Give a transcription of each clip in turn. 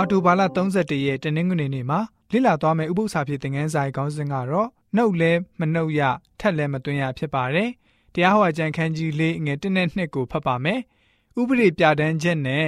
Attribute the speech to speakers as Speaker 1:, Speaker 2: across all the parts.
Speaker 1: အော်တိုဘာလ31ရက်တနင်္ဂနွေနေ့မှာလေ့လာသွားမယ့်ဥပုသ္စာဖြစ်တဲ့ငန်းဆိုင်ခေါင်းစဉ်ကတော့နှုတ်လဲမနှုတ်ရထက်လဲမသွင်းရဖြစ်ပါတယ်။တရားဟောကြံခန်းကြီးလေးငယ်1နဲ့2ကိုဖတ်ပါမယ်။ဥပဒေပြဋ္ဌာန်းချက်နဲ့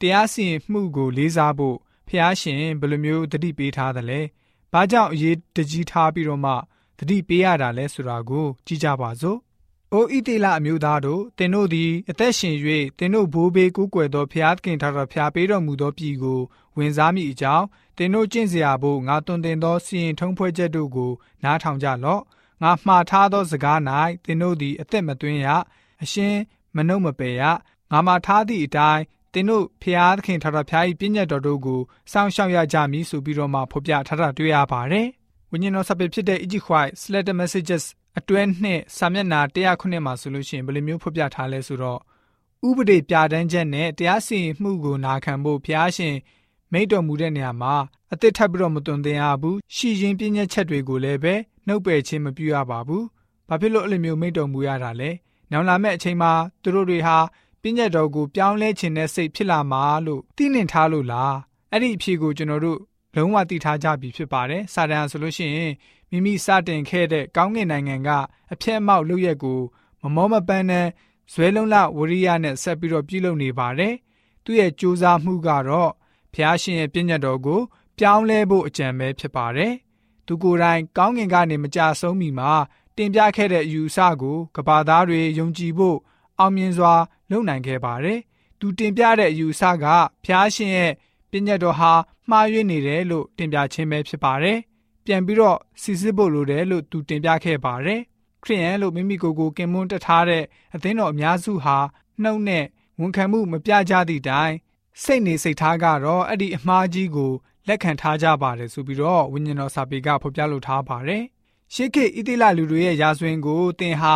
Speaker 1: တရားစီရင်မှုကိုလေးစားဖို့ဖျားရှင်ဘယ်လိုမျိုးတတိပေးထားသလဲ။ဘာကြောင့်အရေးတကြီးထားပြီးတော့မှတတိပေးရတာလဲဆိုတာကိုကြည့်ကြပါစို့။ ။အိုဣတိလအမျိုးသားတို့သင်တို့သည်အသက်ရှင်၍သင်တို့ဘိုးဘေးကိုးကွယ်သောဖျားခင်ထာတော်ဖျားပေးတော်မူသောပြည်ကိုဝင်စားမိအကြောင်းသင်တို့ကျင့်စရာဖို့ငါတွင်တင်သောစီရင်ထုံးဖွဲ့ချက်တို့ကိုနားထောင်ကြလော့။ငါမှားထားသောစကား၌သင်တို့သည်အသက်မသွင်းရ။အရှင်မနှုတ်မပယ်ရ။ငါမှားထားသည့်အတိုင်းသင်တို့ဖျားသခင်ထာတာဖျား၏ပြည့်ညတ်တော်တို့ကိုစောင့်ရှောက်ရကြမည်ဆိုပြီးတော့မှဖော်ပြထားတာတွေ့ရပါတယ်။ဝိညာဉ်တော်စာပေဖြစ်တဲ့ Egypt White Slater Messages အတွဲနှစ်စာမျက်နှာ109မှာဆိုလို့ရှိရင်ဘယ်လိုမျိုးဖော်ပြထားလဲဆိုတော့ဥပဒေပြဋ္ဌာန်းချက်နဲ့တရားစီရင်မှုကိုနာခံဖို့ဘုရားရှင်မိန့်တော်မူတဲ့နေရာမှာအသစ်ထပ်ပြီးတော့မတွင်သင်ရဘူးရှီရင်ပြည့်ညက်ချက်တွေကိုလည်းပဲနှုတ်ပယ်ခြင်းမပြုရပါဘူး။ဘာဖြစ်လို့အဲ့လိုမျိုးမိန့်တော်မူရတာလဲ။နောက်လာမယ့်အချိန်မှာသူတို့တွေဟာပြည့်ညက်တော်ကိုပြောင်းလဲခြင်းနဲ့စိတ်ဖြစ်လာမှာလို့သိနှင်ထားလို့လား။အဲ့ဒီအဖြေကိုကျွန်တော်တို့လုံးဝသိထားကြပြီဖြစ်ပါတယ်။စာတန်ဆိုလို့ရှိရင် မိမိစတင်ခဲ့တဲ့ကောင်းကင်နိုင်ငံကအပြက်အမောက်လုပ်ရက်ကိုမမောမပန်းနဲ့ဇွဲလုံးလဝရိယနဲ့ဆက်ပြီးတော့ပြုလုပ်နေပါတယ်။သူ့ရဲ့ကြိုးစားမှုကတော့ဖျားရှင်ရဲ့ပြည့်ညတ်တော်ကို ပြောင်းလဲဖို့အကြံပဲဖြစ်ပါတယ်။သူကိုယ်တိုင်ကောင်းကင်ကနေမကြဆုံးမီမှာတင်ပြခဲ့တဲ့အယူအဆကိုကဘာသားတွေယုံကြည်ဖို့အောင်မြင်စွာ လုပ်နိုင်ခဲ့ပါတယ်။သူတင်ပြတဲ့အယူအဆကဖျားရှင်ရဲ့ပြည့်ညတ်တော်ဟာမှားယွင်းနေတယ်လို့တင်ပြခြင်းပဲဖြစ်ပါတယ်။ ပြန်ပြီးတော့စီစစ်ဖို့လိုတယ်လို့သူတင်ပြခဲ့ပါတယ်ခရိယန်လို့မိမိကိုယ်ကိုကင်မွန်းတထားတဲ့အသင်းတော်အများစုဟာနှုတ်နဲ့ဝန်ခံမှုမပြကြသည့်တိုင်စိတ်နေစိတ်ထားကတော့အဲ့ဒီအမှားကြီးကိုလက်ခံထားကြပါတယ်ဆိုပြီးတော့ဝိညာဉ်တော်စာပေကဖော်ပြလိုထားပါတယ်ရှေးခေတ်ဣတိလလူတွေရဲ့ရာဇဝင်ကိုသင်ဟာ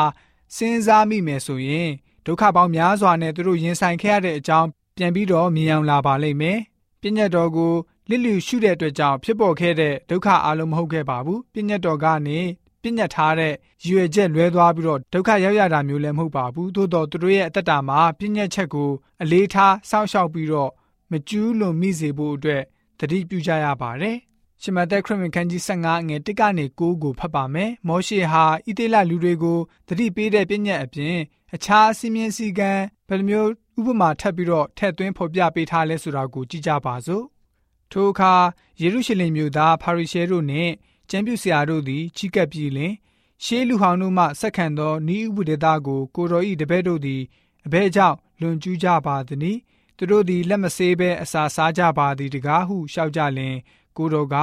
Speaker 1: စဉ်းစားမိမယ်ဆိုရင်ဒုက္ခပေါင်းများစွာနဲ့သူတို့ရင်ဆိုင်ခဲ့ရတဲ့အကြောင်းပြန်ပြီးတော့မြင်အောင်လာပါလိမ့်မယ်။ပြည့်ညတ်တော်ကို လစ်လျူရှုတဲ့အတွက်ကြောင့်ဖြစ်ပေါ်ခဲ့တဲ့ဒုက္ခအလုံးမဟုတ်ခဲ့ပါဘူးပြည့်ညတ်တော်ကနေပြည့်ညတ်ထားတဲ့ရွယ်ချက်လွဲသွားပြီးတော့ဒုက္ခရောက်ရတာမျိုးလည်းမဟုတ်ပါဘူးသို့တော်သူတို့ရဲ့အသက်တာမှာပြည့်ညတ်ချက်ကိုအလေးထားစောင့်ရှောက်ပြီးတော့မကျူးလွန်မိစေဖို့အတွက်တတိပြုကြရပါတယ်ရှမသက်ခရစ်ဝင်ခန်းကြီး15ငယ်1ကနေ9ကိုဖတ်ပါမယ်။မောရှေဟာဣသေလလူတွေကိုတတိပေးတဲ့ပြည့်ညတ်အပြင်အခြားစီမင်းစည်းကမ်းဘယ်လိုမျိုးဥပမာထပ်ပြီးတော့ထည့်သွင်းဖော်ပြပေးထားလဲဆိုတာကိုကြည့်ကြပါစို့ ထိုအခါယေရုရှလင်မြို့သားဖာရိရှဲတို့နှင့်ကျမ်းပြုဆရာတို့သည်ချီးကပ်ပြီးလင်ရှေးလူဟောင်းတို့မှဆက်ခံသောဤဥပဒေသားကိုကိုတော်ဤတပည့်တို့သည်အဘဲကြောင့်လွန်ကျူးကြပါသည်။သူတို့သည်လက်မဆေးဘဲအစာစားကြပါသည်တကားဟုလျှောက်ကြလင် ကိုတော်က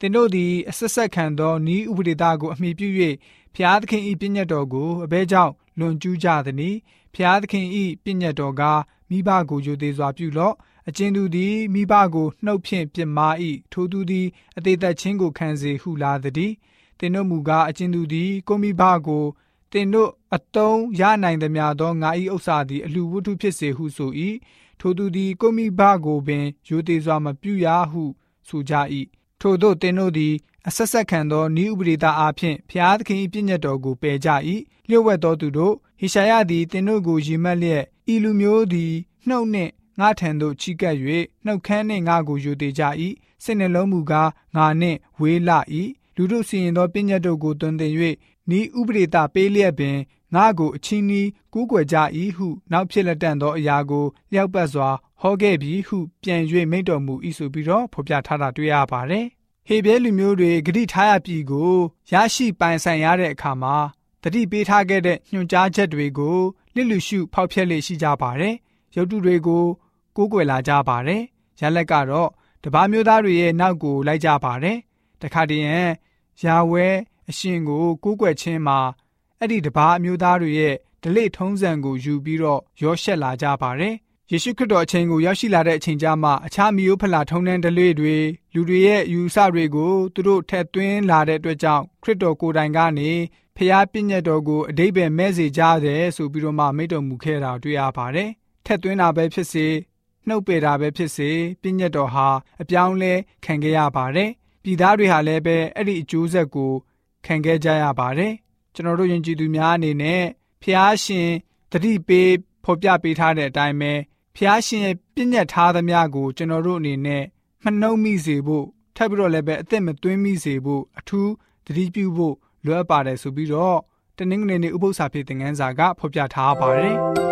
Speaker 1: သင်တို့သည်အဆက်ဆက်ခံသောဤဥပဒေသားကိုအမိပြု၍ဖျားသခင်ဤပြည့်ညတ်တော်ကိုအဘဲကြောင့်လွန်ကျူးကြသည်။ဖျားသခင်ဤပြည့်ညတ်တော်ကမိဘကိုယူသေးစွာပြုလော့ အကျဉ်သူသည်မိဘကိုနှုတ်ဖြင့်ပြစ်မှား၏ထိုသူသည်အသေးသက်ချင်းကိုခံစေဟုလာသည်တင်တို့မူကားအကျဉ်သူသည်ကိုမိဘကိုတင်တို့အတုံးရနိုင်သည်များသောငါ၏ဥစ္စာသည်အလှဝတ္ထုဖြစ်စေဟုဆို၏ထိုသူသည်ကိုမိဘကိုပင်ယူသေးစွာမပြုရဟုဆိုကြ၏ထို့သောတင်တို့သည်အဆက်ဆက်ခံသောဤဥပဒေသားအားဖြင့်ဖျားသခင်၏ပြည့်ညတ်တော်ကိုပယ်ကြ၏လျှို့ဝှက်သောသူတို့ဟေရှာယသည်တင်တို့ကိုယီမက်လျက်ဤလူမျိုးသည်နှုတ်နှင့် ငါထံသို့ချီကပ်၍နှုတ်ခမ်းနှင့်ငါကိုယူသေးကြ၏စိတ်နှလုံးမူကားငါနှင့်ဝေးလာ၏လူတို့စီရင်သောပညတ်တို့ကိုတွင်တင်၍ဤဥပဒေတာပေးလျက်ပင်ငါကိုအချင်းဤကူးကွယ်ကြ၏ဟုနောက်ဖြစ်လက်တန့်သောအရာကိုလျောက်ပတ်စွာဟောခဲ့ပြီးဟုပြန်၍မိန့်တော်မူ၏ဆိုပြီးတော့ဖော်ပြထားတာတွေ့ရပါတယ်ဟေဘဲလူမျိုးတွေဂတိထားရပြည်ကိုရရှိပိုင်ဆိုင်ရတဲ့အခါမှာတတိပေးထားခဲ့တဲ့ညွှန်ကြားချက်တွေကိုလစ်လူရှုဖောက်ဖျက်လေရှိကြပါတယ်ရုပ်တုတွေကို ကိုးကွယ်လာကြပါတယ်။ရလက်ကတော့တပါးမျိုးသားတွေရဲ့နောက်ကိုလိုက်ကြပါတယ်။တခါတည်းရန်ယာဝဲအရှင်ကိုကိုးကွယ်ခြင်းမှာအဲ့ဒီတပါးမျိုးသားတွေရဲ့ဒလိထုံးစံကိုယူပြီးတော့ရောရှက်လာကြပါတယ်။ယေရှုခရစ်တော်အချိန်ကိုရောက်ရှိလာတဲ့အချိန်ကျမှအခြားမျိုးဖလာထုံးတန်းဒလိတွေလူတွေရဲ့ယူဆတွေကိုသူတို့ထက်သွင်းလာတဲ့အတွက်ကြောင့်ခရစ်တော်ကိုယ်တိုင်ကနေဖျားပြည့်ညတ်တော်ကိုအတိတ်ပဲမဲ့စေကြတယ်ဆိုပြီးတော့မှမိတ်တော်မူခဲ့တာတွေ့ရပါတယ်။ထက်သွင်းတာပဲဖြစ်စေ နှုတ်ပေတာပဲဖြစ်စေပြည့်ညတ်တော်ဟာအပြောင်းလဲခံခဲ့ရပါတယ်ပြည်သားတွေဟာလည်းပဲအဲ့ဒီအကျိုးဆက်ကိုခံခဲ့ကြရပါတယ်ကျွန်တော်တို့ယဉ်ကျေးသူများအနေနဲ့ဖျားရှင်တတိပေးဖော်ပြပေးထားတဲ့အတိုင်းပဲဖျားရှင်ရဲ့ပြည့်ညတ်ထားသမျှကိုကျွန်တော်တို့အနေနဲ့မနှုံမိစေဖို့ထပ်ပြီးတော့လည်းပဲအသက်မသွင်းမိစေဖို့အထူးသတိပြုဖို့လိုအပ်ပါတယ်ဆိုပြီးတော့တနင်္ဂနွေနေ့ဥပုသ္စာဖြစ်တဲ့ငန်းစာကဖော်ပြထားပါတယ်